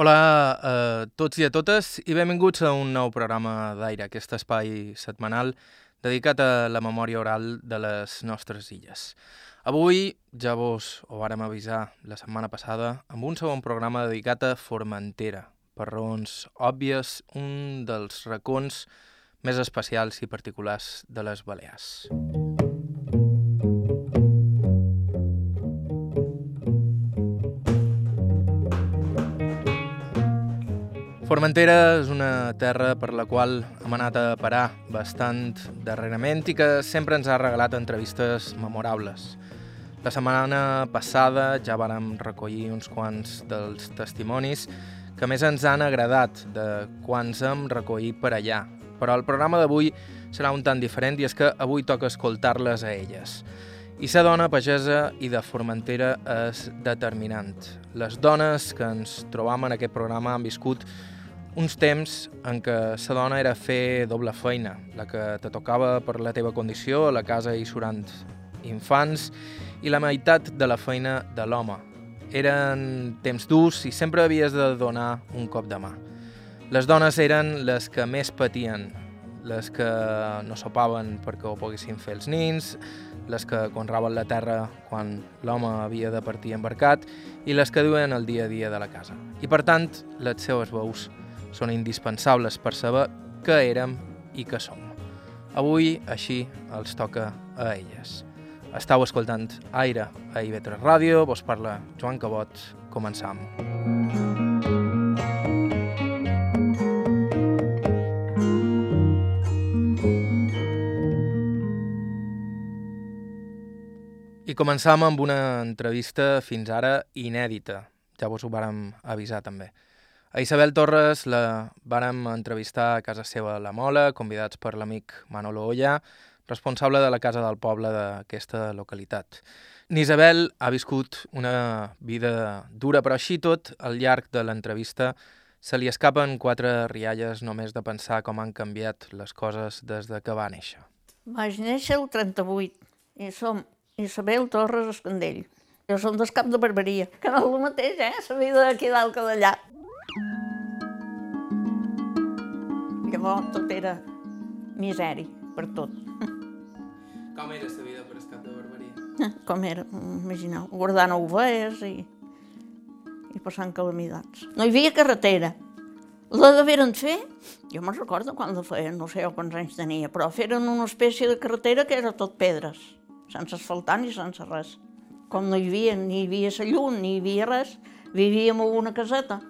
Hola a tots i a totes i benvinguts a un nou programa d'Aire, aquest espai setmanal dedicat a la memòria oral de les nostres illes. Avui ja vos ho vàrem avisar la setmana passada amb un segon programa dedicat a Formentera, per raons òbvies, un dels racons més especials i particulars de les Balears. Formentera és una terra per la qual hem anat a parar bastant darrerament i que sempre ens ha regalat entrevistes memorables. La setmana passada ja vàrem recollir uns quants dels testimonis que més ens han agradat de quants hem recollit per allà. Però el programa d'avui serà un tant diferent i és que avui toca escoltar-les a elles. I ser dona pagesa i de Formentera és determinant. Les dones que ens trobam en aquest programa han viscut uns temps en què la dona era fer doble feina, la que te tocava per la teva condició a la casa i surant infants, i la meitat de la feina de l'home. Eren temps durs i sempre havies de donar un cop de mà. Les dones eren les que més patien, les que no sopaven perquè ho poguessin fer els nins, les que conraven la terra quan l'home havia de partir embarcat i les que duen el dia a dia de la casa. I per tant, les seues veus són indispensables per saber què érem i què som. Avui, així, els toca a elles. Estau escoltant Aire a IB3 Ràdio, vos parla Joan Cabot, començam. I començam amb una entrevista fins ara inèdita, ja vos ho vàrem avisar també. A Isabel Torres la vàrem entrevistar a casa seva a la Mola, convidats per l'amic Manolo Olla, responsable de la Casa del Poble d'aquesta localitat. N'Isabel ha viscut una vida dura, però així tot, al llarg de l'entrevista, se li escapen quatre rialles només de pensar com han canviat les coses des de que va néixer. Vaig néixer el 38 i som Isabel Torres Escandell. Jo som del cap de Barberia, que no és el mateix, eh? La vida d'aquí dalt que d'allà. Llavors tot era misèria per tot. Com era la vida per escat de Barberia? Com era, imagineu, guardant ovelles i, i passant calamitats. No hi havia carretera. La deveren fer, jo me'n recordo quan la feien, no sé quants anys tenia, però feren una espècie de carretera que era tot pedres, sense asfaltar ni sense res. Com no hi havia, ni hi havia la llum, ni hi havia res, vivíem en una caseta,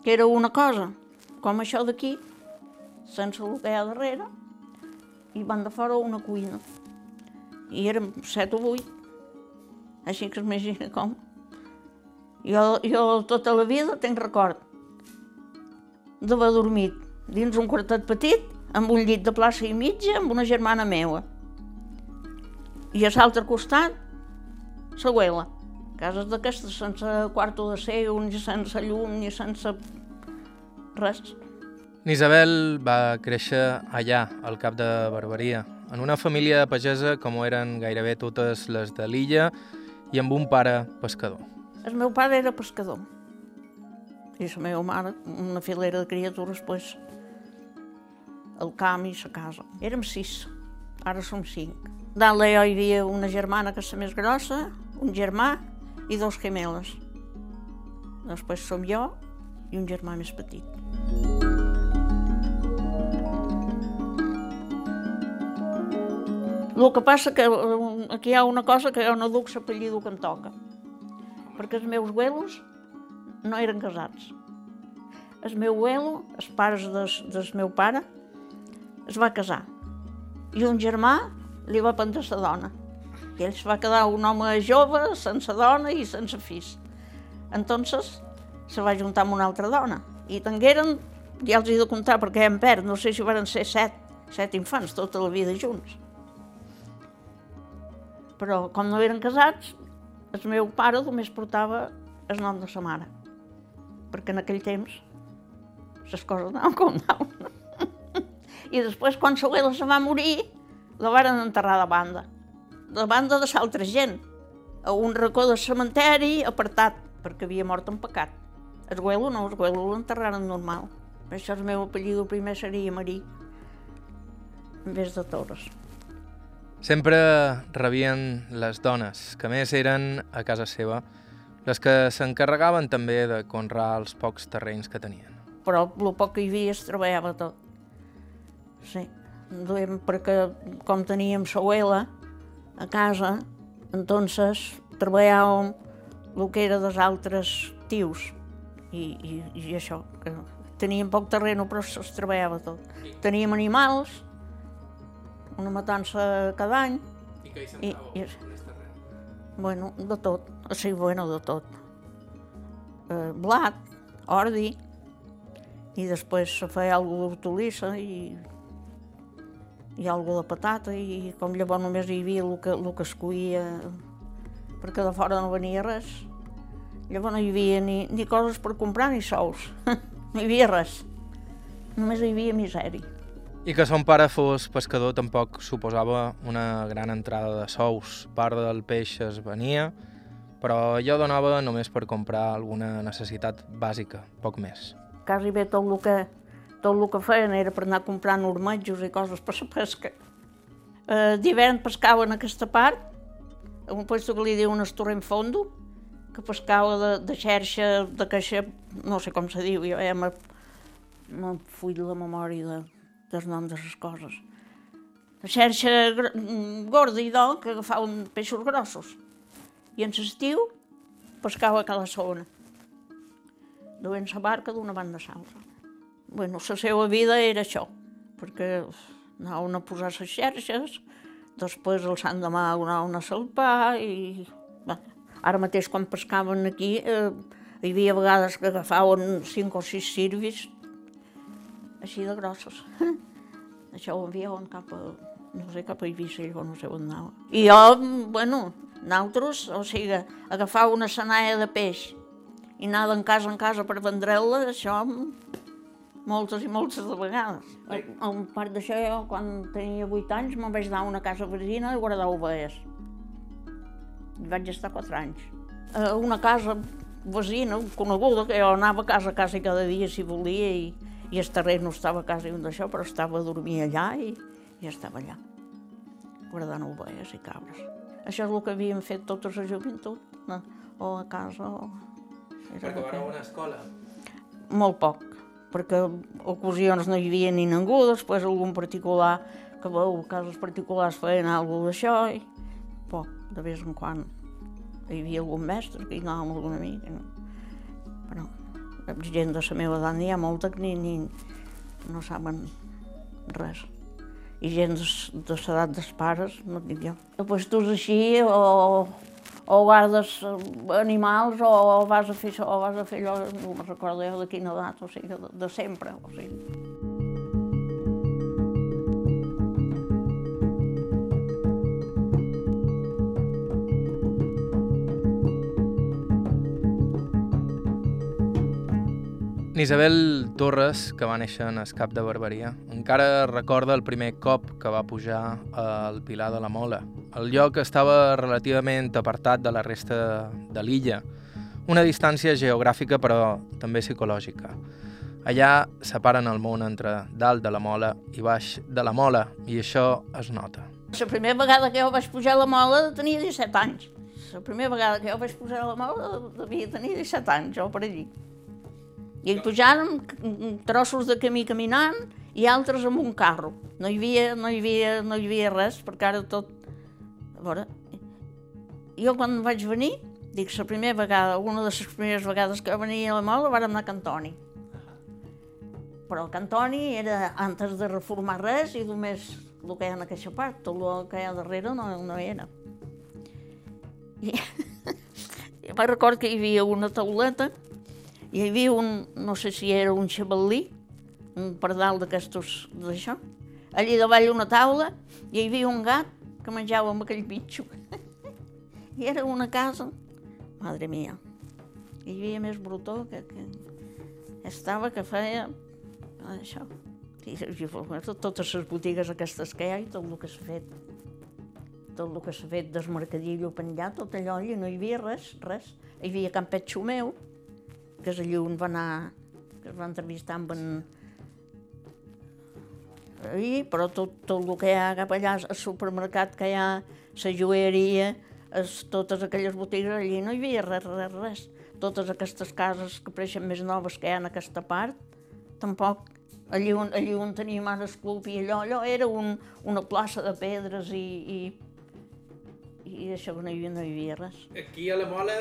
que era una cosa, com això d'aquí, sense el que hi ha darrere, i van de fora una cuina. I érem set o vuit, així que s'imagina com. Jo, jo tota la vida tenc record d'haver dormit dins un quartet petit, amb un llit de plaça i mitja, amb una germana meva. I a l'altre costat, la abuela. Cases d'aquestes sense quarto de seu, ni sense llum, ni sense res. N'Isabel va créixer allà, al cap de Barberia, en una família pagesa com ho eren gairebé totes les de l'illa i amb un pare pescador. El meu pare era pescador i la meva mare una filera de criatures, pues, el camp i la casa. Érem sis, ara som cinc. Dalt hi havia una germana que és la més grossa, un germà i dos gemeles. Després som jo i un germà més petit. El que passa que eh, aquí hi ha una cosa que jo no duc l'apellido que em toca, perquè els meus abuelos no eren casats. El meu abuelo, els pares des, del meu pare, es va casar i un germà li va prendre la dona. I ell es va quedar un home jove, sense dona i sense fills. Entonces se va juntar amb una altra dona. I tingueren, ja els he de comptar perquè em perd, no sé si van ser set, set infants tota la vida junts. Però com no eren casats, el meu pare només portava el nom de sa mare. Perquè en aquell temps les coses anaven com anaven. I després, quan la abuela se va morir, la varen enterrar de banda. De banda de l'altra gent, a un racó del cementeri apartat, perquè havia mort en pecat. El Güelo no, el Güelo l'enterraren normal. Per això el meu apellido primer seria Marí, en vez de Torres. Sempre rebien les dones, que més eren a casa seva, les que s'encarregaven també de conrar els pocs terrenys que tenien. Però el poc que hi havia es treballava tot. Sí, duem perquè com teníem sauela a casa, entonces treballàvem el que era dels altres tios i, i, i això, que teníem poc terreno però es treballava tot. Teníem animals, una matança cada any. I què hi I, i, bueno, de tot, sí, bueno, de tot. Eh, blat, ordi, i després se feia alguna d'hortolissa i, i alguna de patata i com llavors només hi havia el que, el que es cuia perquè de fora no venia res. Llavors no hi havia ni, ni coses per comprar ni sous, no hi havia res. Només hi havia misèria. I que son pare fos pescador tampoc suposava una gran entrada de sous. Part del peix es venia, però allò donava només per comprar alguna necessitat bàsica, poc més. Quasi bé tot el que, tot el que feien era per anar comprant ormetjos i coses per la pesca. Eh, D'hivern pescava en aquesta part, un puesto que li diuen el torrent fondo, que pescava de, de xerxa, de caixa, no sé com se diu, jo ja me, me la memòria de, dels noms de les coses. La xerxa gorda i d'or que agafaven peixos grossos. I en l'estiu pescava a zona. Duent la barca d'una banda a l'altra. Bueno, la seva vida era això, perquè anaven a posar les xerxes, després el sant demà anaven a salpar i... Bé, ara mateix quan pescaven aquí eh, hi havia vegades que agafaven cinc o sis sirvis així de grossos. Això ho enviaven cap a, no sé, cap a Eivissa, llavors no sé on anava. I jo, bueno, nosaltres, o sigui, agafar una senaia de peix i anar d'en casa en casa per vendre-la, això moltes i moltes de vegades. Un part d'això, jo, quan tenia 8 anys, me'n vaig anar a una casa veïna de guardar ovelles. I vaig estar 4 anys. A una casa veïna, coneguda, que jo anava a casa a casa cada dia si volia i, i el terrer no estava a casa un d'això, però estava a dormir allà i, i estava allà, guardant ovelles i cabres. Això és el que havíem fet tota la joventut, no? o a casa o... Era perquè van a una escola? Molt poc, perquè ocasions no hi havia ni ningú, després algun particular, que veu, casos particulars feien alguna d'això, i poc, de vez en quan. Hi havia algun mestre que hi anàvem algun amic, no? però gent de la meva edat n'hi ha molta que ni, ni no saben res. I gent de, de l'edat dels pares, no et dic jo. Després tu així, o, o guardes animals, o vas a fer això, o vas a fer allò, no me'n recordo jo de quina edat, o sigui, de, de sempre. O sigui. Isabel Torres, que va néixer en el cap de Barberia, encara recorda el primer cop que va pujar al Pilar de la Mola. El lloc estava relativament apartat de la resta de l'illa, una distància geogràfica però també psicològica. Allà separen el món entre dalt de la Mola i baix de la Mola, i això es nota. La primera vegada que jo vaig pujar a la Mola tenia 17 anys. La primera vegada que jo vaig pujar a la Mola devia tenir 17 anys, o per allí. I hi pujàrem trossos de camí caminant i altres amb un carro. No hi havia, no hi havia, no hi havia res, perquè ara tot... A veure, jo quan vaig venir, dic, la primera vegada, una de les primeres vegades que venia a la Mola, vàrem anar a Cantoni. Però el Cantoni era antes de reformar res i només el que hi ha en aquesta part, tot el que hi ha darrere no, no era. I, jo me'n record que hi havia una tauleta hi havia un, no sé si era un xavalí, un pardal d'aquestos d'això, allí davall una taula i hi havia un gat que menjava amb aquell bitxo. I era una casa, madre mia, hi havia més brutó que, que estava que feia això. I, i totes les botigues aquestes que hi ha i tot el que s'ha fet tot el que s'ha fet del mercadillo penjat, tot allò, i no hi havia res, res. Hi havia Campet Xumeu, que és allí on va anar, que es va entrevistar amb en... I, però tot, tot el que hi ha cap allà, el supermercat que hi ha, la joieria, es, totes aquelles botigues, allí no hi havia res, res, res. Totes aquestes cases que apareixen més noves que hi ha en aquesta part, tampoc. Allí on, allí on teníem ara el club i allò, allò era un, una plaça de pedres i, i i hi havia, no hi havia res. Aquí a la Mola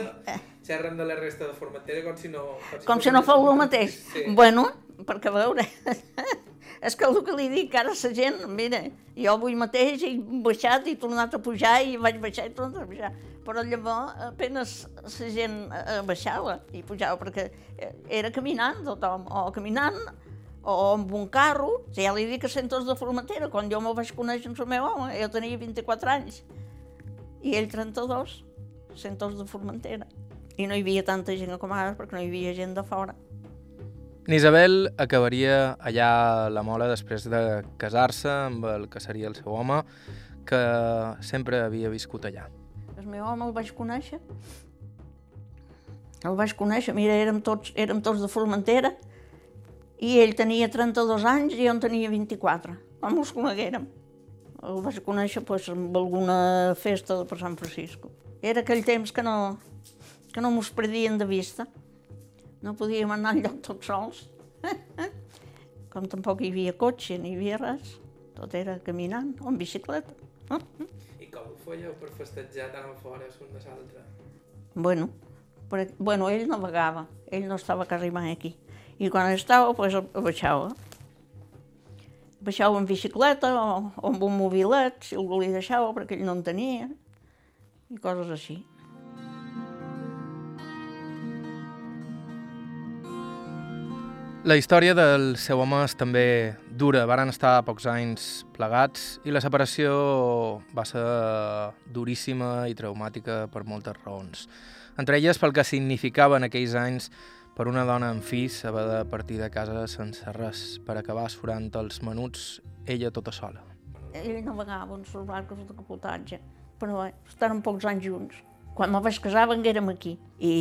xerrem de la resta de Formentera com si no... Com si, com si no fos el mateix. Sí. Bueno, perquè veure, és que el que li dic ara a la gent, mira, jo avui mateix he baixat i tornat a pujar i vaig baixar i tornat a pujar. Però llavors apenas la gent eh, baixava i pujava perquè eh, era caminant tothom, o caminant o amb un carro, ja li dic a centres de Formentera, quan jo me vaig conèixer amb el meu home, jo tenia 24 anys, i ell 32, centos de Formentera. I no hi havia tanta gent com ara perquè no hi havia gent de fora. N'Isabel acabaria allà a la Mola després de casar-se amb el que seria el seu home, que sempre havia viscut allà. El meu home el vaig conèixer. El vaig conèixer, mira, érem tots, érem tots de Formentera, i ell tenia 32 anys i jo en tenia 24. Com els coneguérem. El vaig conèixer pues, amb alguna festa de per Sant Francisco. Era aquell temps que no, que no mos perdien de vista. No podíem anar enlloc tots sols. Com tampoc hi havia cotxe, ni hi havia res. Tot era caminant o en bicicleta. I com ho fèieu per festejar tant a fora l'un de l'altre? Bueno, per, bueno, ell navegava, ell no estava quasi mai aquí. I quan estava, pues, baixava baixava en bicicleta o, o amb un mobilet, si algú li deixava, perquè ell no en tenia, i coses així. La història del seu home és també dura. Varen estar pocs anys plegats i la separació va ser duríssima i traumàtica per moltes raons. Entre elles pel que significava en aquells anys per una dona en fills haver de partir de casa sense res per acabar esforant els menuts ella tota sola. Ell navegava en els barcos de capotatge, però bé, estàvem pocs anys junts. Quan me vaig casar venguérem aquí i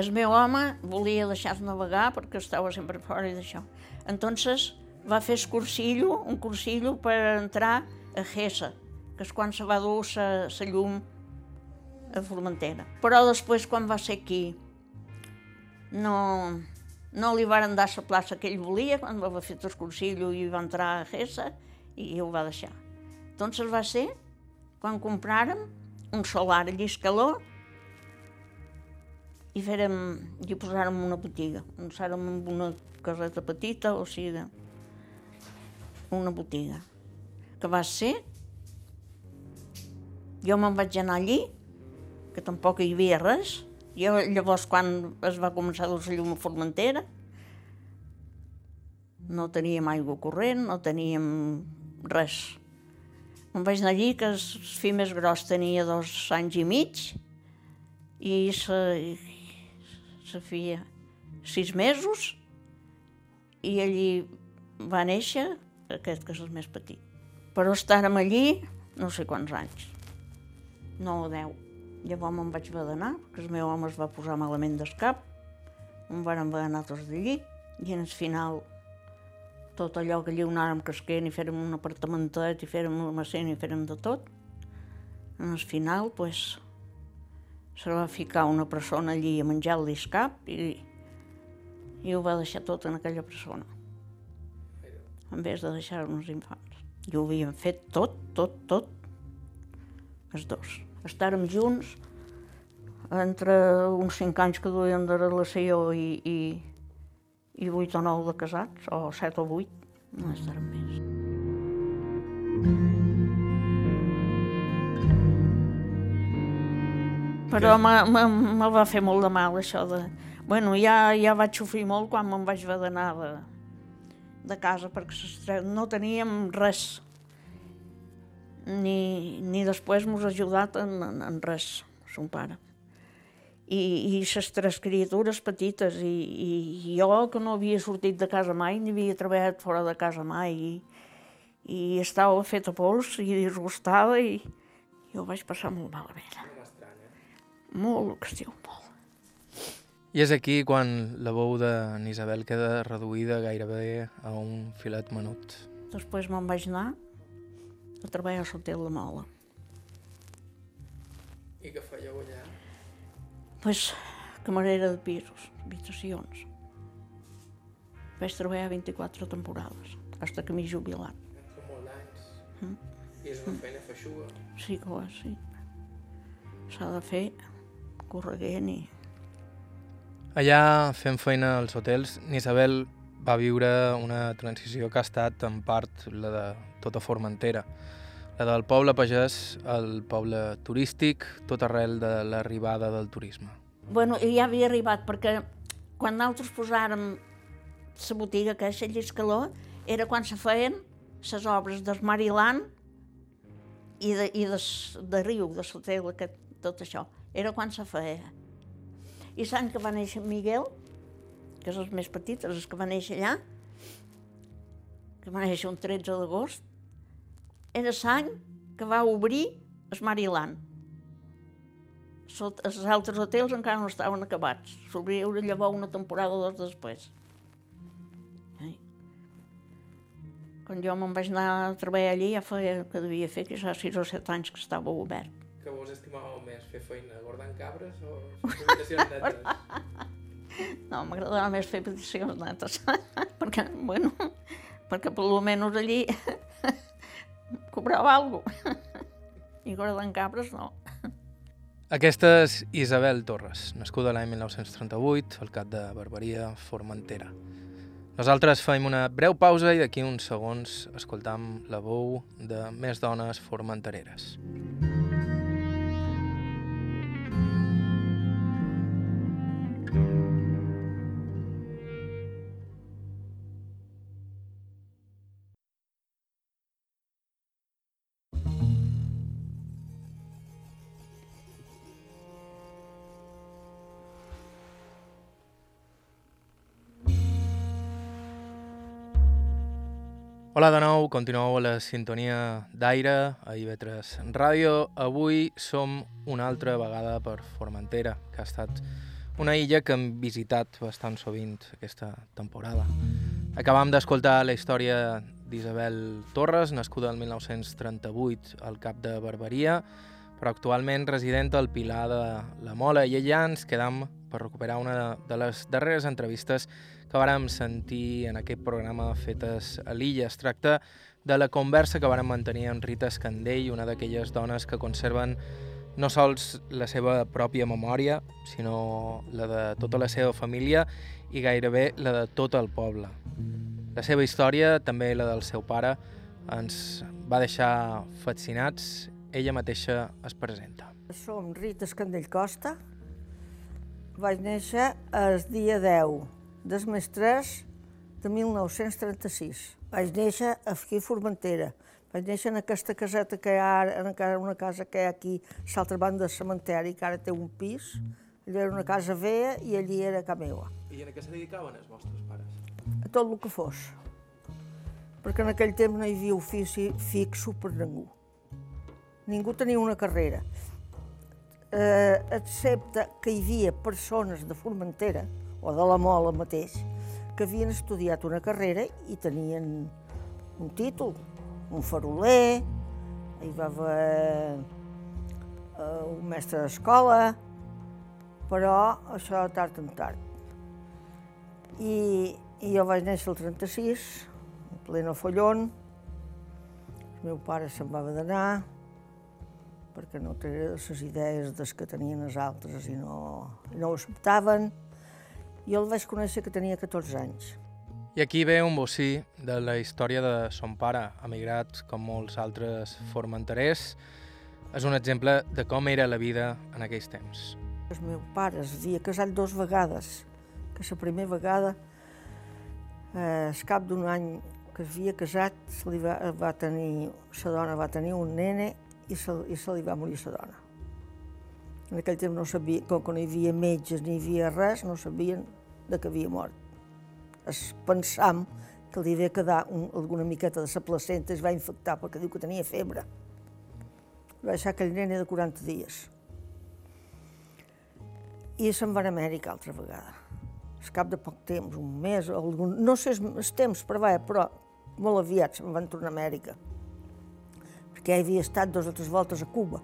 el meu home volia deixar-se navegar perquè estava sempre fora d'això. Entonces va fer el cursillo, un cursillo per entrar a Gessa, que és quan se va dur la llum a Formentera. Però després, quan va ser aquí, no, no li varen dar la plaça que ell volia quan va fer el consillo i va entrar a Gessa i ho va deixar. Doncs va ser quan compràrem un solar a Lliscaló i fèrem, i posàrem una botiga. Posàrem amb una caseta petita, o sigui, una botiga. Que va ser, jo me'n vaig anar allí, que tampoc hi havia res, jo llavors quan es va començar a dur llum a Formentera, no teníem aigua corrent, no teníem res. Em vaig anar allí, que el fill més gros tenia dos anys i mig, i la filla sis mesos, i allí va néixer aquest que és el més petit. Però estàrem allí no sé quants anys, no o deu. Llavors me'n vaig haver d'anar, perquè el meu home es va posar malament d'escap, em van haver d'anar tots d'allí, i en el final tot allò que anàrem casquent i fèrem un apartamentet i fèrem una macena i fèrem de tot, en el final, pues, se va ficar una persona allí a menjar el discap i, i ho va deixar tot en aquella persona, en vez de deixar uns infants. I ho havien fet tot, tot, tot, els dos estàrem junts entre uns cinc anys que duien de relació i, i, i vuit o nou de casats, o set o vuit, no estàrem més. Però me va fer molt de mal això de... Bueno, ja, ja vaig sofrir molt quan me'n vaig haver d'anar de, de casa perquè no teníem res ni, ni després m'ha ajudat en, en, en res, son pare. I, i les tres criatures petites, i, i jo que no havia sortit de casa mai, ni havia treballat fora de casa mai, i, i estava feta pols i disgustada, i, ho vaig passar molt malament. Molt, que es diu, molt. I és aquí quan la veu de n'Isabel queda reduïda gairebé a un filet menut. Després me'n vaig anar a treballar a l'hotel de Mola. I què fèieu allà? Pues, camarera de pisos, habitacions. Vaig treballar 24 temporades, fins que m'he jubilat. Són molts anys. Mm. I és una feina feixuga. Sí que ho és, sí. S'ha de fer correguent i... Allà, fent feina als hotels, n'Isabel va viure una transició que ha estat en part la de tota Formentera. La del poble pagès al poble turístic, tot arrel de l'arribada del turisme. Bueno, ja havia arribat, perquè quan nosaltres posàrem la botiga que és Lliscaló, era quan se feien les obres del Mariland i de, i de, de Riu, de l'hotel, aquest, tot això. Era quan se feia. I l'any que va néixer Miguel, que és els més petits, els que va néixer allà, que va néixer un 13 d'agost, era l'any que va obrir el Mariland. Sot, els altres hotels encara no estaven acabats. S'obria llavors una temporada o dos després. Eh? Quan jo me'n vaig anar a treballar allí, ja feia que devia fer que ja 6 o 7 anys que estava obert. Que vos estimàveu més, fer feina guardant cabres o habitacions netes? No, m'agradava més fer peticions netes, perquè, bueno, perquè per almenys allí cobrava alguna cosa. I guardant cabres no. Aquesta és Isabel Torres, nascuda l'any 1938 al cap de Barberia, Formentera. Nosaltres fem una breu pausa i d'aquí uns segons escoltam la veu de més dones formentereres. Hola de continueu a la sintonia d'aire a IB3 Ràdio. Avui som una altra vegada per Formentera, que ha estat una illa que hem visitat bastant sovint aquesta temporada. Acabam d'escoltar la història d'Isabel Torres, nascuda el 1938 al cap de Barberia, però actualment resident al Pilar de la Mola, i allà ens quedam per recuperar una de les darreres entrevistes que vàrem sentir en aquest programa fetes a l'illa. Es tracta de la conversa que vàrem mantenir amb Rita Escandell, una d'aquelles dones que conserven no sols la seva pròpia memòria, sinó la de tota la seva família i gairebé la de tot el poble. La seva història, també la del seu pare, ens va deixar fascinats. Ella mateixa es presenta. Som Rita Escandell Costa. Vaig néixer el dia 10 del mes 3 de 1936. Vaig néixer aquí a Formentera. Vaig néixer en aquesta caseta que hi ha ara, en una casa que hi ha aquí, a l'altra banda del cementeri, que ara té un pis. Allà era una casa vella i allí era casa meva. I en què se dedicaven els vostres pares? A tot el que fos. Perquè en aquell temps no hi havia ofici fixo per ningú. Ningú tenia una carrera. Eh, excepte que hi havia persones de Formentera, o de la Mola mateix, que havien estudiat una carrera i tenien un títol, un faroler, hi va haver uh, un mestre d'escola, però això tard en tard. I, I jo vaig néixer el 36, en pleno follon, el meu pare se'n va d'anar, perquè no tenia les idees des que tenien els altres i no, no ho acceptaven. Jo el vaig conèixer que tenia 14 anys. I aquí ve un bocí de la història de son pare, emigrat com molts altres formenterers. És un exemple de com era la vida en aquells temps. El meu pare es havia casat dues vegades, que la primera vegada, eh, al cap d'un any que es havia casat, se li va, va tenir, la dona va tenir un nene i se, i se li va morir la dona. En aquell temps no sabia, com que no hi havia metges ni hi havia res, no sabien de que havia mort. Es pensam que li havia quedar un, alguna miqueta de la placenta es va infectar perquè diu que tenia febre. Va deixar aquell nene de 40 dies. i se'n van a Amèrica altra vegada. Al cap de poc temps, un mes, algun, no sé els temps, però, va, però molt aviat se'n van tornar a Amèrica, perquè ja havia estat dues o tres voltes a Cuba.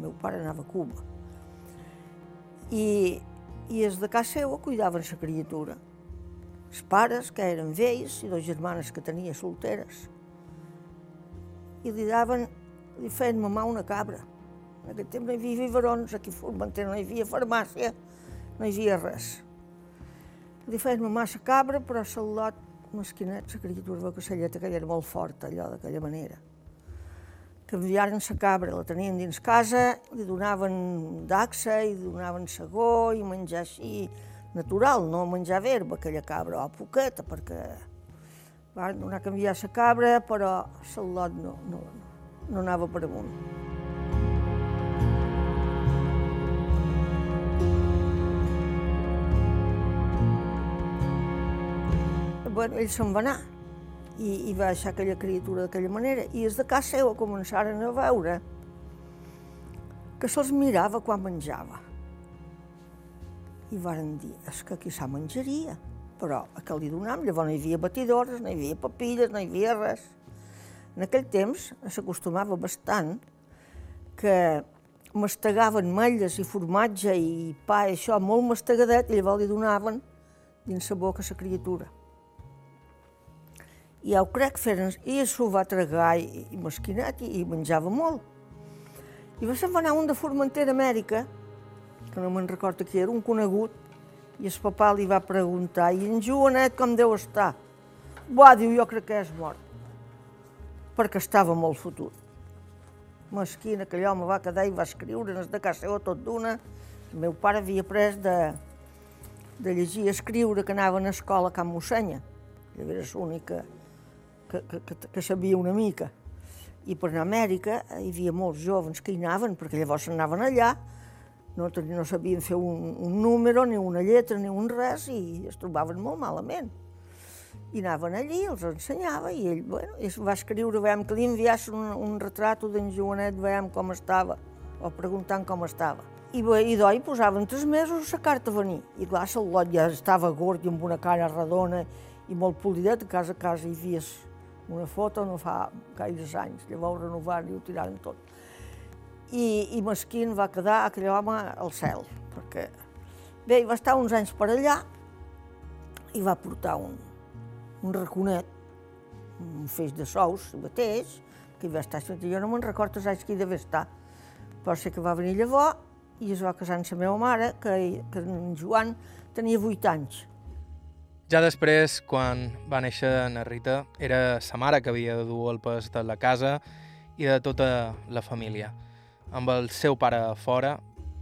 Meu pare anava a Cuba. I, i els de casa seva cuidaven la criatura. Els pares, que eren vells, i dues germanes que tenia solteres. I li daven, li feien mamar una cabra. En aquest temps no hi havia biberons, aquí a Formentera no hi havia farmàcia, no hi havia res. Li feien mamar la cabra, però el lot, mesquinet, la criatura veu que la lleta que era molt forta, allò d'aquella manera. Canviaren la cabra, la tenien dins casa, li donaven daxa, i donaven segó i menjar així natural, no menjar verba aquella cabra, o poqueta, perquè van donar a canviar la cabra, però el lot no, no, no anava per amunt. bueno, ell se'n va anar i, i va deixar aquella criatura d'aquella manera. I els de casa seva començaren a veure que se'ls mirava quan menjava. I varen dir, és que aquí s'ha menjaria, però a què li donam? Llavors no hi havia batidores, no hi havia papilles, no hi havia res. En aquell temps s'acostumava bastant que mastegaven malles i formatge i pa i això molt mastegadet i llavors li donaven dins la boca la criatura. I ho crec, feren, i s'ho va tragar i, i mesquinat i, i menjava molt. I va se'n va anar un de Formentera, Amèrica, que no me'n recordo qui era, un conegut, i el papà li va preguntar, i en Joanet com deu estar? Buà, diu, jo crec que és mort, perquè estava molt fotut. Mesquin, aquell home va quedar i va escriure en de casa seva tot d'una. El meu pare havia après de, de llegir i escriure que anaven a escola a Can Mossenya. Llavors l'única que, que, que, sabia una mica. I per anar a Amèrica hi havia molts jovens que hi anaven, perquè llavors anaven allà, no, no sabien fer un, un número, ni una lletra, ni un res, i es trobaven molt malament. I anaven allí, els ensenyava, i ell, bueno, i va escriure, veiem, que li enviàs un, un retrat d'en Joanet, veiem com estava, o preguntant com estava. I, i d'oi posaven tres mesos la carta a venir. I clar, el lot ja estava gord i amb una cara redona i molt polidet, a casa a casa hi havia una foto no fa gaires anys, llavors renovant i ho tiraren tot. I, i Mesquín va quedar aquell home al cel, perquè bé, va estar uns anys per allà i va portar un, un raconet, un feix de sous mateix, que hi va estar, jo no me'n recordo els anys que hi devia estar, però sé que va venir llavors i es va casar amb la meva mare, que, que en Joan tenia vuit anys. Ja després, quan va néixer na Rita, era sa mare que havia de dur el pes de la casa i de tota la família. Amb el seu pare fora,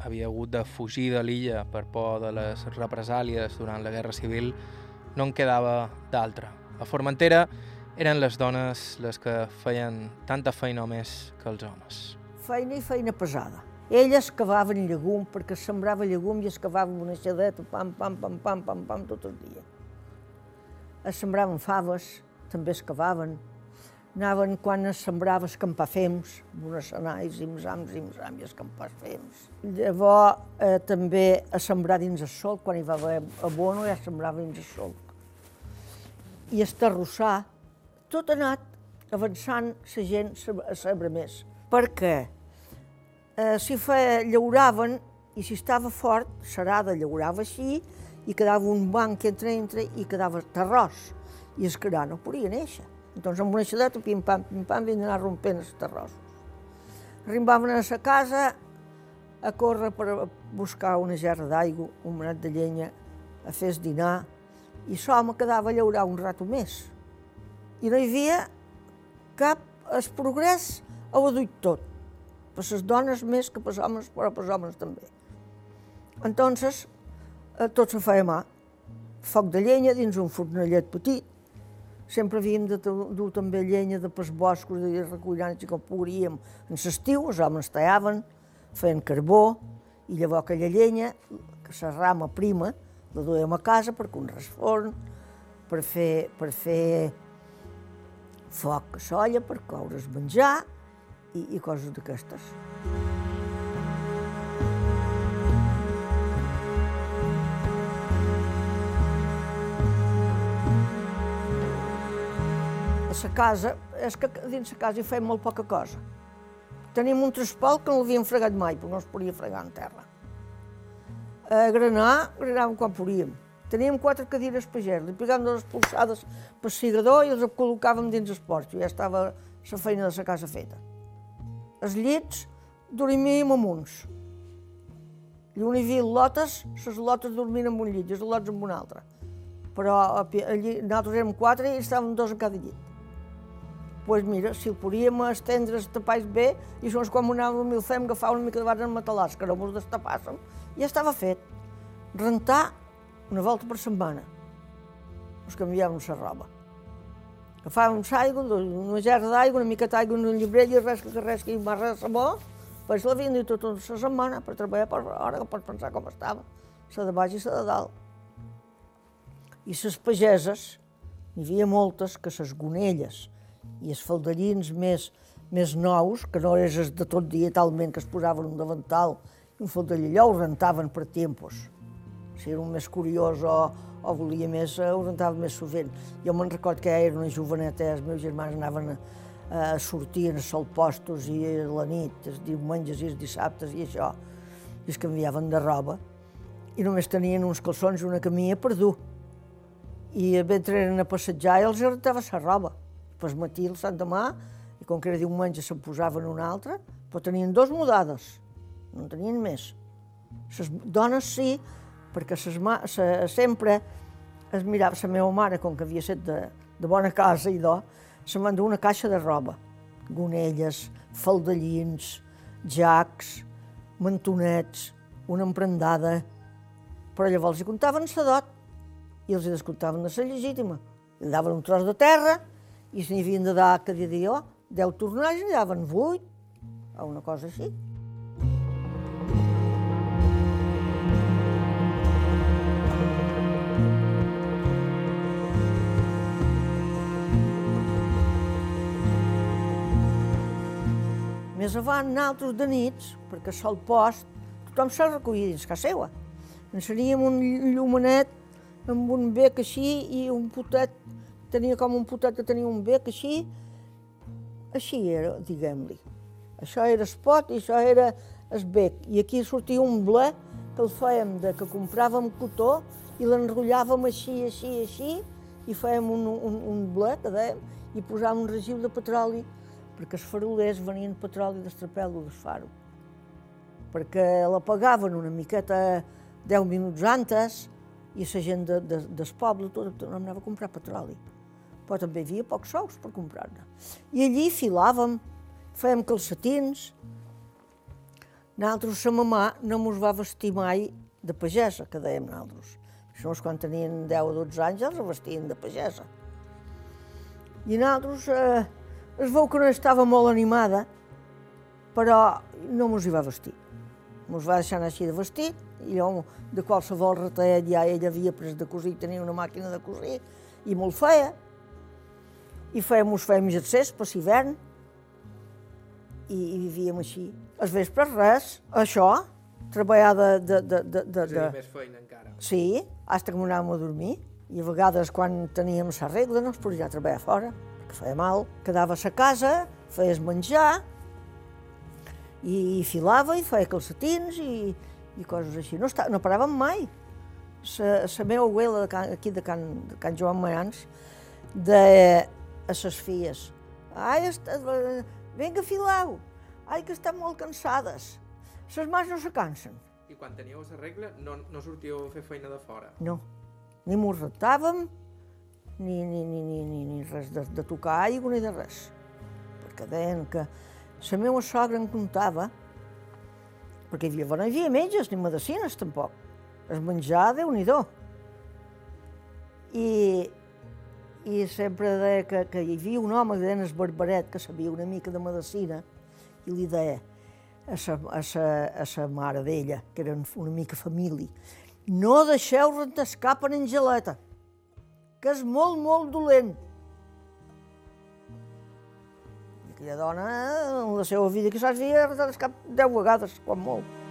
havia hagut de fugir de l'illa per por de les represàlies durant la Guerra Civil, no en quedava d'altra. A Formentera eren les dones les que feien tanta feina o més que els homes. Feina i feina pesada. Elles cavaven llegum, perquè sembrava llegum i es cavava una xadeta, pam, pam, pam, pam, pam, pam, tot el dia es sembraven faves, també es cavaven. Anaven quan es sembrava escampar fems, unes anais, imsams, imsam i escampar fems. Llavors eh, també a sembrar dins el sol, quan hi va haver abono ja sembrava dins el sol. I estarrossar, tot ha anat avançant la gent a saber més. Perquè eh, si feia, llauraven i si estava fort, serada llaurava així, i quedava un banc entre entre i quedava terrós, i es gra no podia néixer. Doncs amb una xadeta, pim-pam, pim-pam, vindran anar rompent els terrossos. Arribaven a la casa a córrer per buscar una gerra d'aigua, un manat de llenya, a fer dinar, i l'home quedava a llaurar un rato més. I no hi havia cap es progrés ho ha tot, per les dones més que per els homes, però per els homes també. Entonces, tot se feia mà. Foc de llenya dins un fornellet petit. Sempre havíem de dur també llenya de pels boscos i recollant i com podríem. En l'estiu els homes tallaven, feien carbó, i llavors aquella llenya, que la rama prima, la duem a casa per un resforn, per fer, per fer foc a solla, per coure's menjar i, i coses d'aquestes. La casa, és que dins la casa hi feim molt poca cosa. Tenim un traspol que no l'havíem fregat mai, però no es podia fregar en terra. A granar, granàvem quan podíem. Teníem quatre cadires pagès, li pegàvem les polsades per cigador i els col·locàvem dins el porxo, ja estava la feina de la casa feta. Els llits dormíem amb uns. I on hi havia lotes, les lotes dormien en un llit i els lots en un altre. Però allí, nosaltres érem quatre i estàvem dos a cada llit. Pues mira, si el podíem estendre tapalls bé, i això quan anàvem i el fem agafar una mica de barra en matalàs, que no mos destapàssim, ja estava fet. Rentar una volta per setmana. Ens canviàvem la roba. Agafàvem l'aigua, una gerra d'aigua, una mica d'aigua en un llibrell i res que res que hi va res sabó, pues l'havien dit tota la setmana per treballar per hora que pots pensar com estava, la de baix i la de dalt. I les pageses, n'hi havia moltes que les gonelles i els faldellins més, més nous, que no és de tot dia talment que es posaven un davantal i un faldellalló, ho rentaven per tempos si era un més curiós o, o volia més, eh, ho rentava més sovint. Jo me'n record que era una joveneta, els meus germans anaven a, a sortir a solpostos i a la nit, els diumenges i els dissabtes i això, i es canviaven de roba, i només tenien uns calçons i una camilla per dur. I mentre eren a passejar els rentava la roba. Pues matí, el sant demà, i com que era diumenge se'n posaven una altra, però tenien dos mudades, no en tenien més. Les dones sí, perquè ses, se, sempre es mirava, la meva mare, com que havia estat de, de bona casa i do, se m'endú una caixa de roba, gonelles, faldellins, jacs, mantonets, una emprendada, però llavors hi comptaven la dot i els hi descomptaven de la legítima. Li daven un tros de terra i si n'hi havien de dar cada dia deu tornars i n'hi daven vuit, o una cosa així. Més avant, nosaltres de nits, perquè sol post, tothom se'l recollia dins casa seva. Enseníem un llumanet amb un bec així i un potet, tenia com un potet que tenia un bec així, així era, diguem-li. Això era el pot i això era el bec. I aquí sortia un ble que el fèiem de que compràvem cotó i l'enrotllàvem així, així, així, i fèiem un, un, un ble, que dèiem, i posàvem un regiu de petroli perquè els farolers venien petroli d'estrapel·lo del faro, perquè la pagaven una miqueta 10 minuts antes i la gent de, de, del poble tot, tot anava a comprar petroli. Però també hi havia pocs sous per comprar-ne. I allí filàvem, fèiem calcetins. Nosaltres, sa mamà, no mos va vestir mai de pagesa, que dèiem nosaltres. Això quan tenien 10 o 12 anys els vestien de pagesa. I nosaltres, eh, es veu que no estava molt animada, però no mos hi va vestir. Mos va deixar així de vestit, i jo de qualsevol retallet ja ella havia pres de cosir, tenia una màquina de cosir, i molt feia. I fèiem, us fèiem jersers per l'hivern, i, i vivíem així. Els vespres res, això, treballar de... de, de, de, de, de... més feina encara. Sí, fins que m'anàvem a dormir. I a vegades, quan teníem la regla, no es podia treballar fora que feia mal, quedava a casa, feies menjar, i, i filava i feia calcetins i, i coses així. No, està, no paràvem mai. La meva abuela de can, aquí de Can, de Can Joan Mayans de a ses filles ai, està, vinga, filau, ai, que estan molt cansades. Les mans no se cansen. I quan teníeu la regla no, no sortíeu a fer feina de fora? No, ni m'ho reptàvem, ni, ni, ni, ni, ni, ni res de, de tocar aigua ni de res. Perquè deien que la meva sogra em contava, perquè hi havia, no hi havia metges ni medicines tampoc, es menjar déu nhi I, I sempre deia que, que hi havia un home que deien el Barbaret, que sabia una mica de medicina, i li deia a sa, a sa, a sa mare d'ella, que eren una mica família, no deixeu rentar cap en Angeleta, que és molt, molt dolent. I aquella dona, en la seva vida, que saps, havia retat cap deu vegades, quan molt.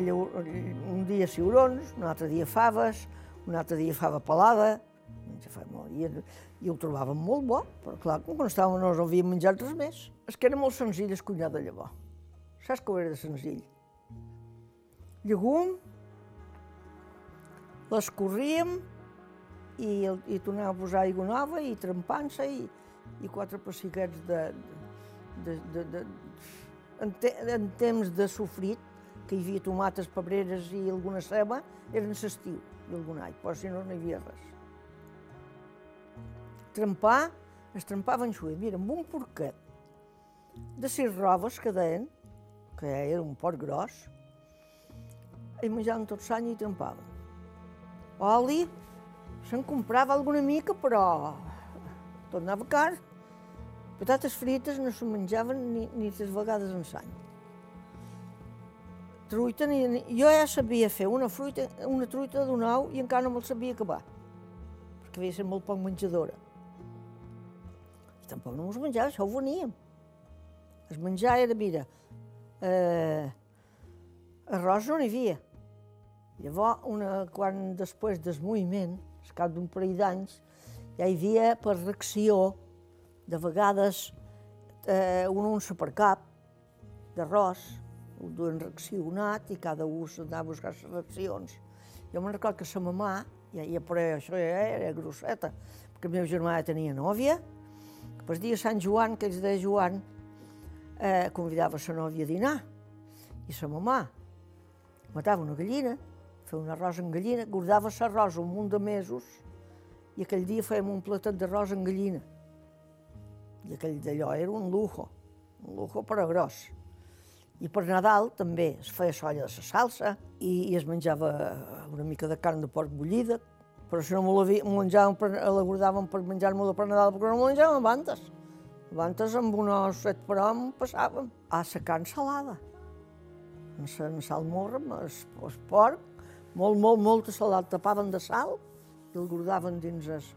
Lleu- un dia ciurons, un altre dia faves, un altre dia fava pelada, i, i ho trobàvem molt bo, però clar, com que no estàvem, no havíem menjat res més. És que era molt senzill escunyar de llavor. Saps com era de senzill? Llegum, l'escorríem i, i tornàvem a posar aigua nova i trempant-se i, i quatre pessiquets de, de, de, de, en, te, en temps de sofrit, que hi havia tomates, pebreres i alguna ceba, eren l'estiu i algun all, però si no, no hi havia res. Trempar, es trempaven xuer, mira, amb un porquet de sis robes que deien, que era un porc gros, i menjaven tot l'any i trempaven. Oli, se'n comprava alguna mica, però tot anava car. Patates frites no se'n menjaven ni, ni tres vegades en l'any. Truita, ni, jo ja sabia fer una, fruita, una truita d'un ou i encara no me'l sabia acabar, perquè havia estat molt poc menjadora. I tampoc no mos menjava, això ho veníem. El menjar era, mira, eh, arròs no n'hi havia. Llavors, una, quan després del moviment, al cap d'un parell d'anys, ja hi havia per reacció, de vegades, eh, una unça per cap d'arròs, ho duen reaccionat i cada un s'anava a buscar les reaccions. Jo me'n recordo que sa mamà, ja, ja, però això ja era grosseta, perquè el meu germà tenia nòvia, que el dia Sant Joan, que ells deia Joan, eh, convidava sa nòvia a dinar, i sa mamà matava una gallina, feia un arròs amb gallina, guardava l'arròs un munt de mesos i aquell dia fèiem un platet d'arròs amb gallina. I aquell d'allò era un lujo, un lujo però gros. I per Nadal també es feia solla de la salsa i, i es menjava una mica de carn de porc bullida, però si no me la menjàvem, per, la guardàvem per menjar-me per Nadal, perquè no me menjàvem abantes. Abantes amb un osset per hom passàvem a la carn salada en en salmorra, amb el, el porc, molt, molt, molta salat, tapaven de sal i el guardaven dins, es,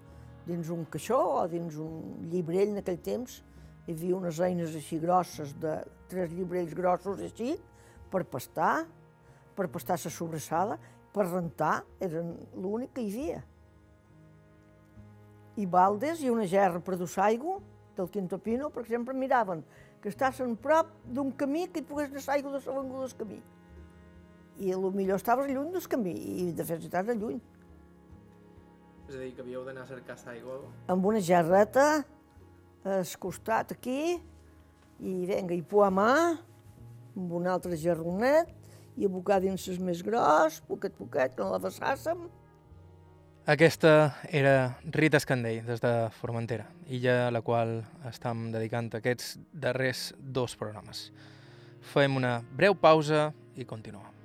dins un caixó o dins un llibrell en aquell temps. Hi havia unes eines així grosses, de tres llibrells grossos així, per pastar, per pastar la sobrassada, per rentar, eren l'únic que hi havia. I baldes i una gerra per dur aigua del Quintopino, per exemple, miraven que estaven prop d'un camí que hi pogués anar aigua de l'avenguda del camí. I potser estaves lluny del camí, i de fet estaves lluny. És a dir, que havíeu d'anar a cercar aigua. Amb una gerreta, al costat aquí, i vinga, i poar mà, amb un altre gerronet, i abocar dins les més gros, poquet, poquet, que no la vessàssim. Aquesta era Rita Escandell, des de Formentera, illa a la qual estem dedicant aquests darrers dos programes. Fem una breu pausa i continuem.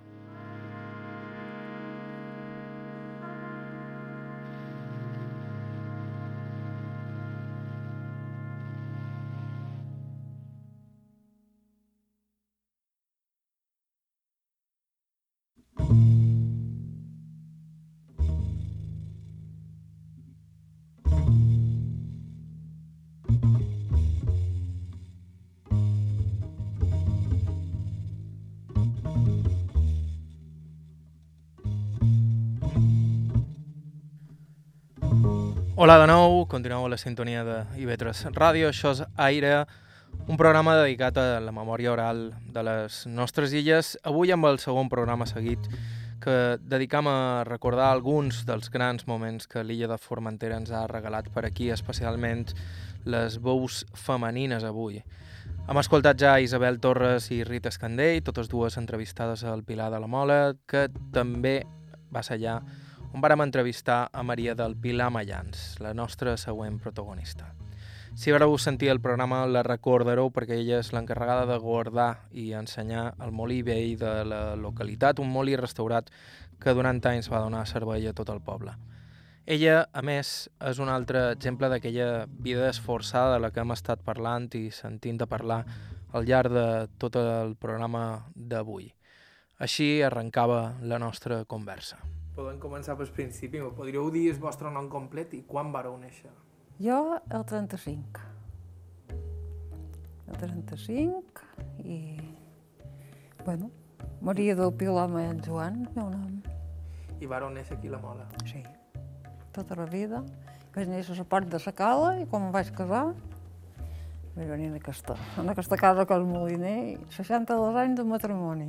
Hola de nou, continueu la sintonia de IB3 Ràdio, això és Aire, un programa dedicat a la memòria oral de les nostres illes, avui amb el segon programa seguit que dedicam a recordar alguns dels grans moments que l'illa de Formentera ens ha regalat per aquí, especialment les veus femenines avui. Hem escoltat ja Isabel Torres i Rita Escandell, totes dues entrevistades al Pilar de la Mola, que també va ser allà on vàrem entrevistar a Maria del Pilar Mayans, la nostra següent protagonista. Si vareu sentir el programa la recordareu perquè ella és l'encarregada de guardar i ensenyar el molí vell de la localitat, un molí restaurat que durant anys va donar servei a tot el poble. Ella, a més, és un altre exemple d'aquella vida esforçada de la que hem estat parlant i sentint de parlar al llarg de tot el programa d'avui. Així arrencava la nostra conversa. Podem començar pel principi. Me podríeu dir el vostre nom complet i quan vareu néixer? Jo, el 35. El 35 i... Bueno, Maria del Pilar Maen Joan, el meu nom. I vareu néixer aquí a la Mola. Sí. Tota la vida. Vaig néixer a la part de la cala i quan em vaig casar vaig venir en aquesta, en aquesta casa que és Moliner i 62 anys de matrimoni.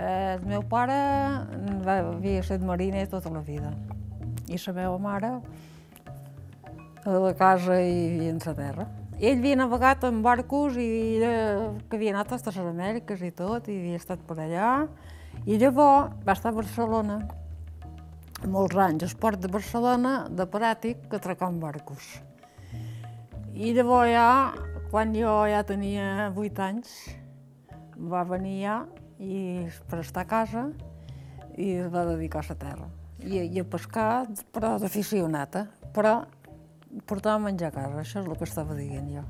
Eh, el meu pare va, havia estat mariner tota la vida i la meva mare a la casa i a la terra. Ell havia navegat en barcos i era, que havia anat a les Amèriques i tot, i havia estat per allà. I llavors va estar a Barcelona molts anys, al port de Barcelona, de pràctic, atracant barcos. I llavors ja, quan jo ja tenia vuit anys, va venir ja i per estar a casa i es va dedicar a la terra. I, i a pescar, però d'aficionata, però portava menjar a casa, això és el que estava dient jo.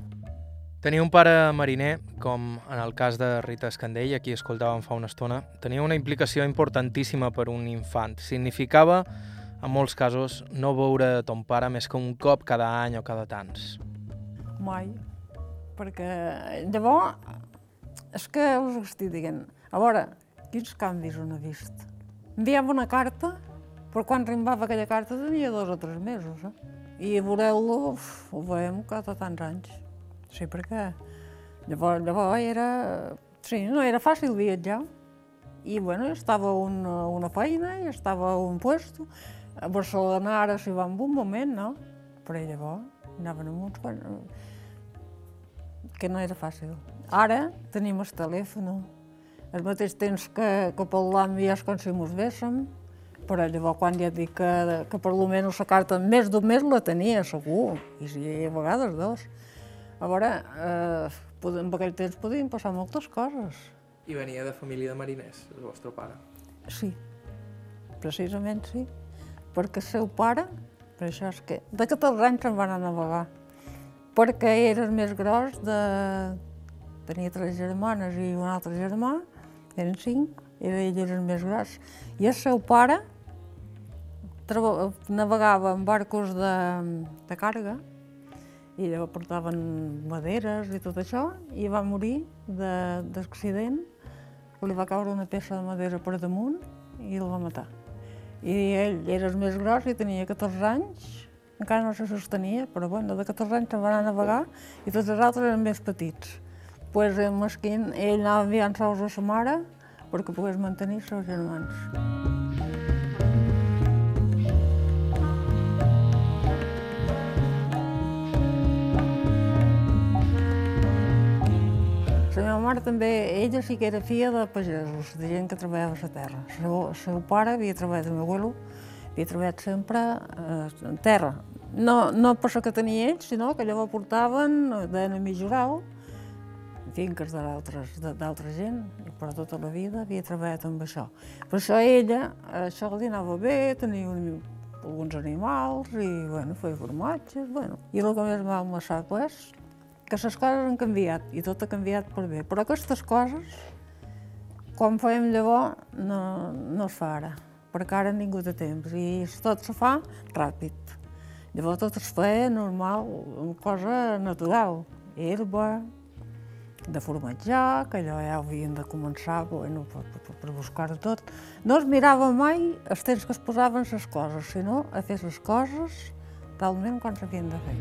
Tenia un pare mariner, com en el cas de Rita Escandell, a qui escoltàvem fa una estona, tenia una implicació importantíssima per un infant. Significava, en molts casos, no veure ton pare més que un cop cada any o cada tants. Mai, perquè llavors és que us estic dient, a veure, quins canvis on he vist. Enviava una carta, però quan arribava aquella carta tenia dos o tres mesos, eh? I veureu-lo, ho veiem cada tants anys. Sí, perquè llavors, llavors era... Sí, no era fàcil viatjar. I, bueno, estava una, una feina i estava un puesto. A Barcelona ara s'hi va en un moment, no? Però llavors anaven amb uns que no era fàcil. Ara tenim el telèfon, al mateix temps que, que parlam ja és com si mos véssim, però llavors quan ja dic que, que per almenys la carta més d'un mes la tenia, segur, i si a vegades dos. A veure, eh, en aquell temps podien passar moltes coses. I venia de família de mariners, el vostre pare. Sí, precisament sí. Perquè el seu pare, per això és que de 14 anys se'n van a navegar, perquè era el més gros de... Tenia tres germanes i un altre germà, cinc, era ell era el més gros. I el seu pare navegava en barcos de, de càrrega, i portaven maderes i tot això, i va morir d'accident, li va caure una peça de madera per damunt i el va matar. I ell era el més gros i tenia 14 anys, encara no se sostenia, però bueno, de 14 anys se'n va anar a navegar i tots els altres eren més petits. Pues el mesquín, ell anava enviant sous a sa mare perquè pogués mantenir els seus germans. La meva mare també, ella sí que era filla de pagesos, de gent que treballava a la terra. El seu, el seu pare havia treballat, el meu abuelo, havia treballat sempre eh, en terra. No, no per això que tenia ells, sinó que llavors portaven, deien a Mijoral, finques d'altra gent, però tota la vida havia treballat amb això. Per això ella, això li anava bé, tenia un, alguns animals i, bueno, feia formatges, bueno. I el que més m'ha amassat és que les coses han canviat i tot ha canviat per bé. Però aquestes coses, quan fèiem llavors, no, no es fa ara, perquè ara ningú té temps i tot se fa ràpid. Llavors tot es feia normal, una cosa natural, herba, de formatjar, que allò ja havien de començar bueno, per, per, per buscar-ho tot. No es mirava mai els temps que es posaven les coses, sinó a fer les coses talment quan s'havien de fer.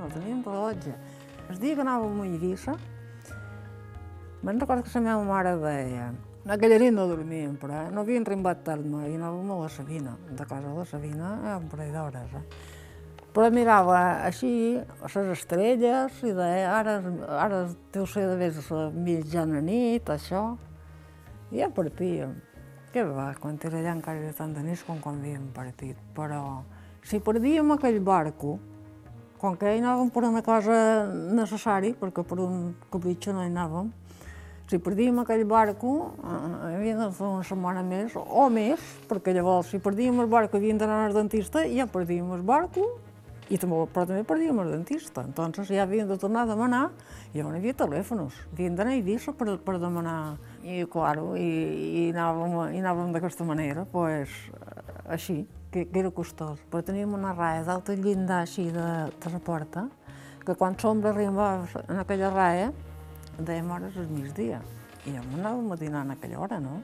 No teníem rellotge. El dia que anàvem a Eivissa, me'n recordo que la meva mare deia aquella nit no dormíem, però eh? no havien rimbat tard mai, anàvem a la Sabina, de casa de la Sabina, eh? un parell d'hores. Eh? Però mirava així les estrelles i deia, ara, ara deu ser de més la mitjana nit, això. I ja partíem. Què va, quan era allà encara era tant de nit com quan havíem partit. Però si perdíem aquell barco, com que hi anàvem per una cosa necessària, perquè per un capritxo no hi anàvem, si perdíem aquell barco, eh, havíem de fer una setmana més o més, perquè llavors si perdíem el barco havíem d'anar al dentista ja perdíem el barco I també, però també perdíem el dentista. Entonces ja havien de tornar a demanar, i llavors hi havia telèfons, havien d'anar a Eivissa per, per demanar. I, claro, i, i anàvem, i anàvem d'aquesta manera, pues, així, que, que era costós. Però teníem una raia d'alta llindar així de, de la porta, que quan l'ombra arribava en aquella raia, dèiem hores al migdia. I jo m'anàvem a dinar en aquella hora, no?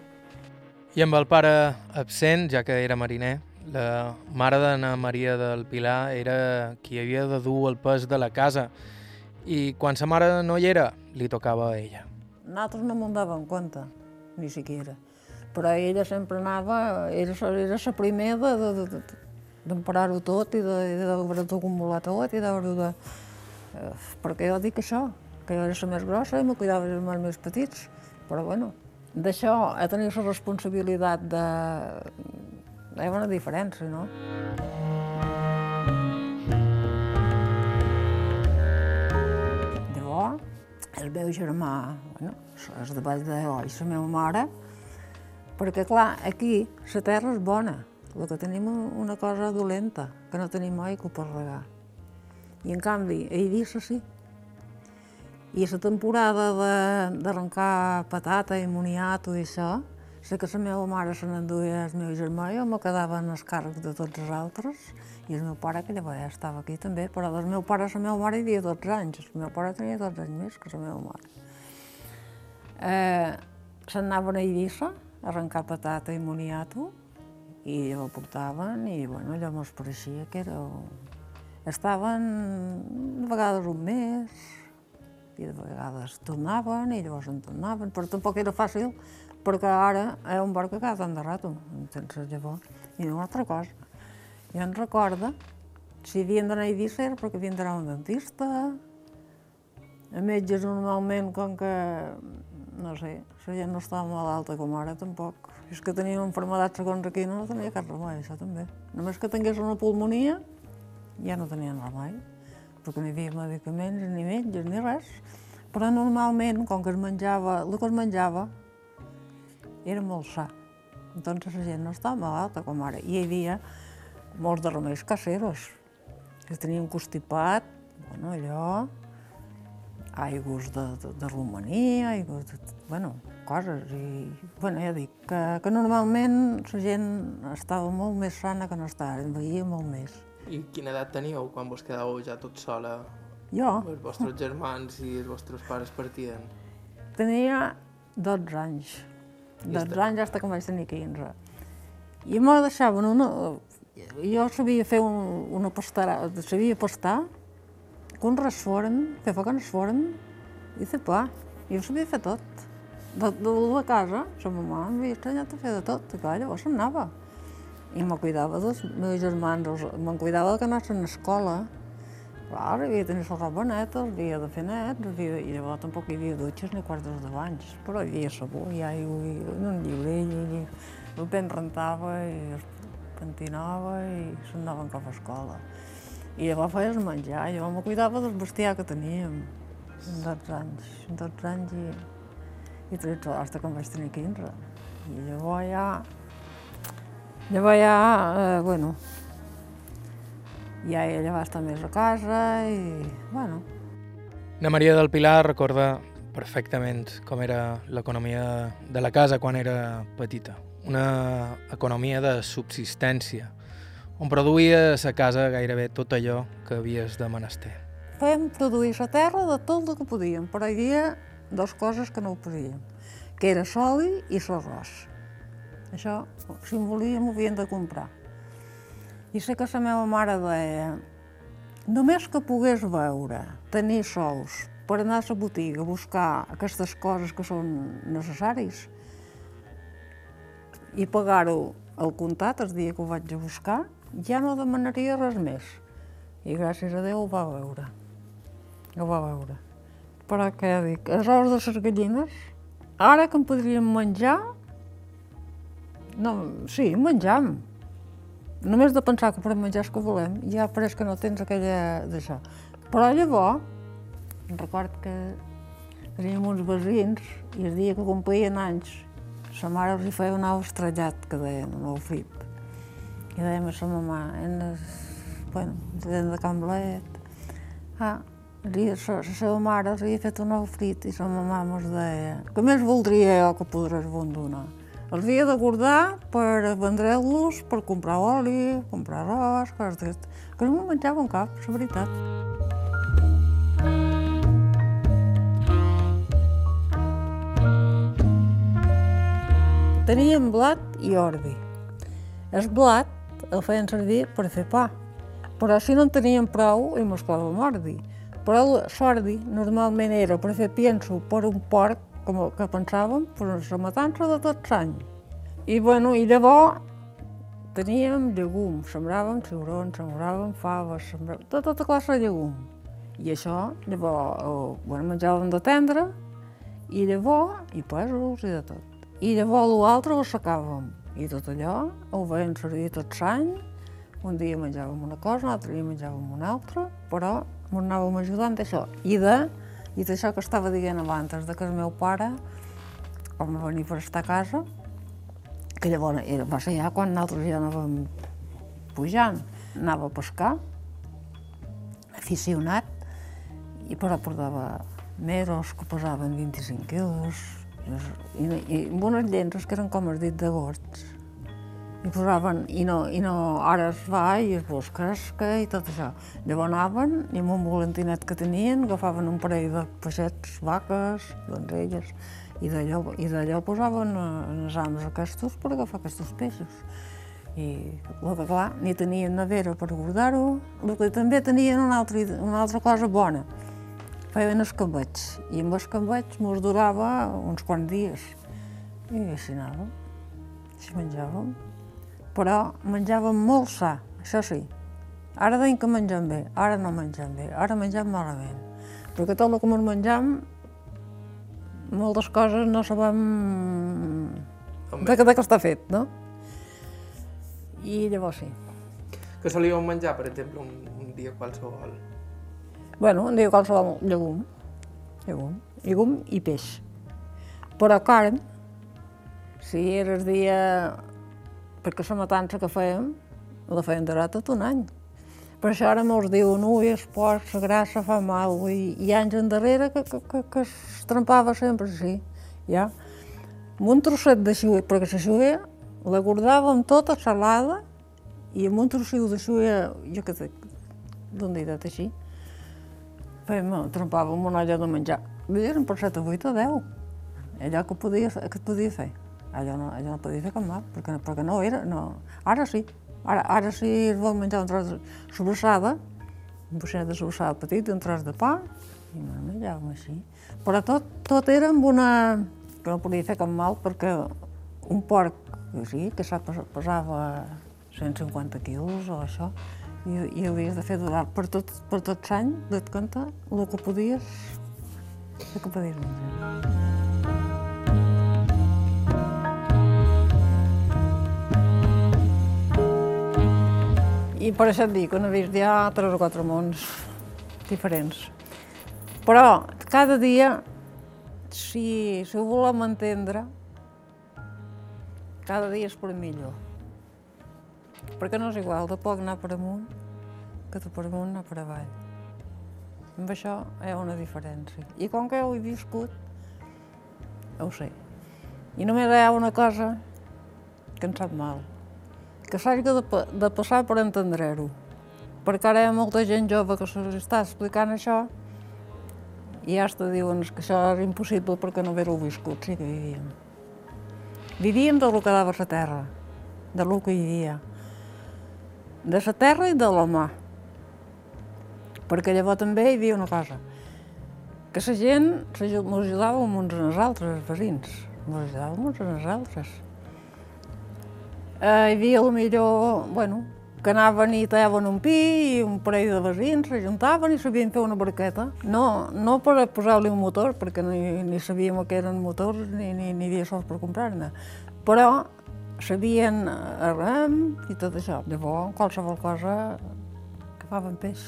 I amb el pare absent, ja que era mariner, la mare d'Anna Maria del Pilar era qui havia de dur el pes de la casa i quan sa mare no hi era, li tocava a ella. Nosaltres no m'ho dàvem compte, ni siquiera. Però ella sempre anava, era, era la primera de, de, de, d'emparar-ho tot i d'haver-ho acumulat tot i d'haver-ho de... Eh, perquè jo dic això, que jo era la més grossa i me cuidava dels més petits. Però bueno, d'això a tenir la responsabilitat de... Hi ha una diferència, no? Llavors, el meu germà, bueno, és de baix de jo i la meva mare, perquè, clar, aquí la terra és bona, el que tenim una cosa dolenta, que no tenim aigua per regar. I, en canvi, a Eivissa sí. I la temporada d'arrencar patata i moniato i això, sé que la meva mare se n'enduia el meu germà jo me quedava en els càrrecs de tots els altres. I el meu pare, que llavors estava aquí també, però del meu pare a la meva mare hi havia 12 anys, el meu pare tenia 12 anys més que la meva mare. Eh, Se'n anaven a Eivissa a arrencar patata i moniato i ho portaven i bueno, allò mos pareixia que era... Estaven de vegades un mes i de vegades tornaven i llavors en tornaven, però tampoc era fàcil perquè ara és un barc que cada tant de rato, sense llavors. I una altra cosa, jo em recorda, si havien d'anar a Eivissa era perquè havien d'anar a un dentista, a metges normalment, com que, no sé, la gent no estava malalta com ara tampoc. És que teníem enfermedats segons aquí, no, no tenia cap remei, això també. Només que tingués una pulmonia, ja no tenien remei, perquè no hi havia medicaments, ni metges, ni res. Però normalment, com que es menjava, el que es menjava era molt sa. Entonces la gent no estava malalta com ara. I hi havia molts de remeis caseros, que tenien constipat, bueno, allò, aigües de, de, de Romania, aigües de, bueno, coses. I, bueno, ja dic, que, que normalment la gent estava molt més sana que no en veia molt més. I quina edat teníeu quan vos quedàveu ja tot sola? Jo? Els vostres germans i els vostres pares partien? Tenia 12 anys. 12 anys fins que vaig tenir 15. I me deixaven una... Jo sabia fer un, una pastara, sabia pastar, con rasforn, fer foc en rasforn i fer pa. Jo sabia fer tot. De, de la casa, la mamà m'havia ensenyat a fer de tot, que llavors se'n anava. I me cuidava dels meus germans, me'n cuidava que anessin a l'escola. Clar, havia de tenir la roba neta, havia de fer net, havia, i llavors tampoc hi havia dutxes ni quartos de banys, però hi havia sabó, hi havia i un llibrell, i el pen rentava i es pentinava i s'anaven cap a escola. I llavors feies menjar, jo me cuidava del bestiar que teníem, 12 anys, 12 anys i, i 13, fins que em vaig tenir 15. I llavors ja, llavors ja, eh, bueno, ja ella va estar més a casa i, bueno... Na Maria del Pilar recorda perfectament com era l'economia de la casa quan era petita. Una economia de subsistència, on produïa a casa gairebé tot allò que havies de menester. Fèiem produir la terra de tot el que podíem, però hi havia dues coses que no ho podíem, que era l'oli i l'arròs. Això, si en volíem, ho havíem de comprar. I sé que la meva mare deia només que pogués veure, tenir sous per anar a la botiga a buscar aquestes coses que són necessaris i pagar-ho al comptat el dia que ho vaig a buscar, ja no demanaria res més. I gràcies a Déu ho va veure. Ho va veure. Però què dic, els ous de les gallines, ara que en podríem menjar, no, sí, menjam, només de pensar que podem menjar el que volem, ja pareix que no tens aquella d'això. Però llavors, record que teníem uns veïns i el dia que complien anys, sa mare els hi feia un ou estrellat, que deien, un ou fit. I dèiem a sa mamà, en el bueno, gent de Can Blet. Ah, i la seva mare havia fet un nou frit i la mamà mos deia que més voldria jo que podràs abandonar. Els havia de guardar per vendre-los, per comprar oli, comprar arròs, coses d'aquestes, que no m'ho menjaven cap, la veritat. Teníem blat i ordi. El blat el feien servir per fer pa, però si no en teníem prou, hi mesclàvem ordi. Però l'ordi normalment era per fer pienso per un porc, com que pensàvem, per la matança de tot l'any. I, bueno, i llavors teníem llegums, sembràvem ciurons, sembràvem faves, sembràvem tota, tota classe de llegum. I això, llavors, eh, bueno, menjàvem de tendre, i llavors, i pèsols i de tot. I llavors l'altre ho assecàvem. I tot allò ho veiem servir tot l'any. Un dia menjàvem una cosa, l'altre dia menjàvem una altra, però ens anàvem ajudant d'això. I de, i d'això que estava dient abans, de que el meu pare, quan va venir per estar a casa, que llavors era, va ser ja quan nosaltres ja anàvem pujant, anava a pescar, aficionat, i però portava meros que pesaven 25 quilos, i, i amb unes llences que eren com el dit de gots. I posaven, i no, i no, ara es va i es busca esca i tot això. Llavors anaven i amb un volentinet que tenien agafaven un parell de peixets, vaques, donzelles, i d'allò i d'allò posaven en els ams aquests per agafar aquests peixos. I que clar, ni tenien nevera per guardar-ho, el que també tenien una altra, una altra cosa bona, feien escambets, i amb escambets mos durava uns quants dies. I així anàvem, així menjàvem. Però menjàvem molt sa, això sí. Ara deim que mengem bé, ara no mengem bé, ara mengem malament. Perquè tot el que ens menjam, moltes coses no sabem de, de què està fet, no? I llavors sí. Que solíeu menjar, per exemple, un, un dia qualsevol? Bueno, un dia qualsevol llegum, llegum, llegum i peix. Però carn, si era el dia... Perquè la matança que fèiem, la fèiem durar tot un any. Per això ara mos diuen, ui, el porc, la grassa fa mal, i, i anys endarrere que, que, que, que es trempava sempre així, ja. Amb un trosset de xuer, perquè la xuer la guardàvem tota salada i amb un trosset de xuer, jo què sé, d'un dit així, fèiem, trempàvem una olla de menjar. Eren per 7 o 8 o 10. Allò que, podia, que podia fer. Allò no, allò no podia fer cap mal, perquè, perquè no era, no. Ara sí, Ara, ara si es vol menjar un tros de sobrassada, un boixet de sobrassada petit, un tros de pa, i no menjàvem així. Però tot, tot era amb una... que no podia fer cap mal, perquè un porc, sí, que pesava 150 quilos o això, i, i havies de fer durar per tot, per tot l'any, de compte, el que podies, el que podies menjar. I per això et dic, una vist ja tres o quatre mons diferents. Però cada dia, si, si ho volem entendre, cada dia és per millor. Perquè no és igual de poc anar per amunt que de per amunt anar per avall. Amb això hi ha una diferència. I com que ho he viscut, ho sé. I només hi ha una cosa que em sap mal, que s'hagi de, de passar per entendre-ho. Perquè ara hi ha molta gent jove que s'està explicant això i ja te diuen que això és impossible perquè no haver-ho viscut, sí que vivíem. Vivíem del que dava la terra, de lo que hi havia. De la terra i de l'home. Perquè llavors també hi havia una cosa, que la gent ens ajudava uns als altres, els veïns, ens ajudàvem uns als altres. Eh, hi havia millor, bueno, que anaven i tallaven un pi i un parell de veïns s'ajuntaven i sabien fer una barqueta. No, no per posar-li un motor, perquè ni, ni sabíem que eren motors ni, ni, ni havia sols per comprar-ne, però sabien rem i tot això. Llavors, qualsevol cosa que faven peix,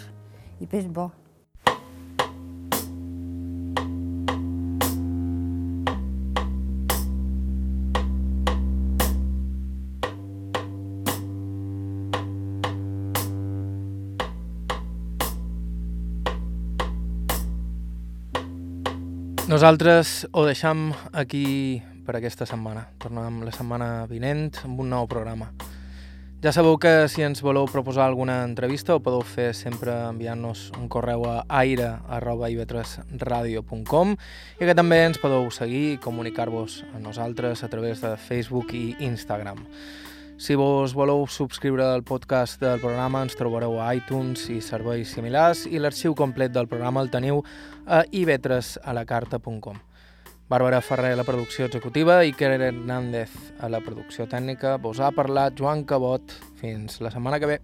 i peix bo. Nosaltres ho deixam aquí per aquesta setmana. Tornem la setmana vinent amb un nou programa. Ja sabeu que si ens voleu proposar alguna entrevista ho podeu fer sempre enviant-nos un correu a aire.ivetresradio.com i que també ens podeu seguir i comunicar-vos a nosaltres a través de Facebook i Instagram. Si vos voleu subscriure al podcast del programa ens trobareu a iTunes i serveis similars i l'arxiu complet del programa el teniu a ivetresalacarta.com. Bàrbara Ferrer a la producció executiva i Keren Hernández a la producció tècnica. Vos ha parlat Joan Cabot. Fins la setmana que ve.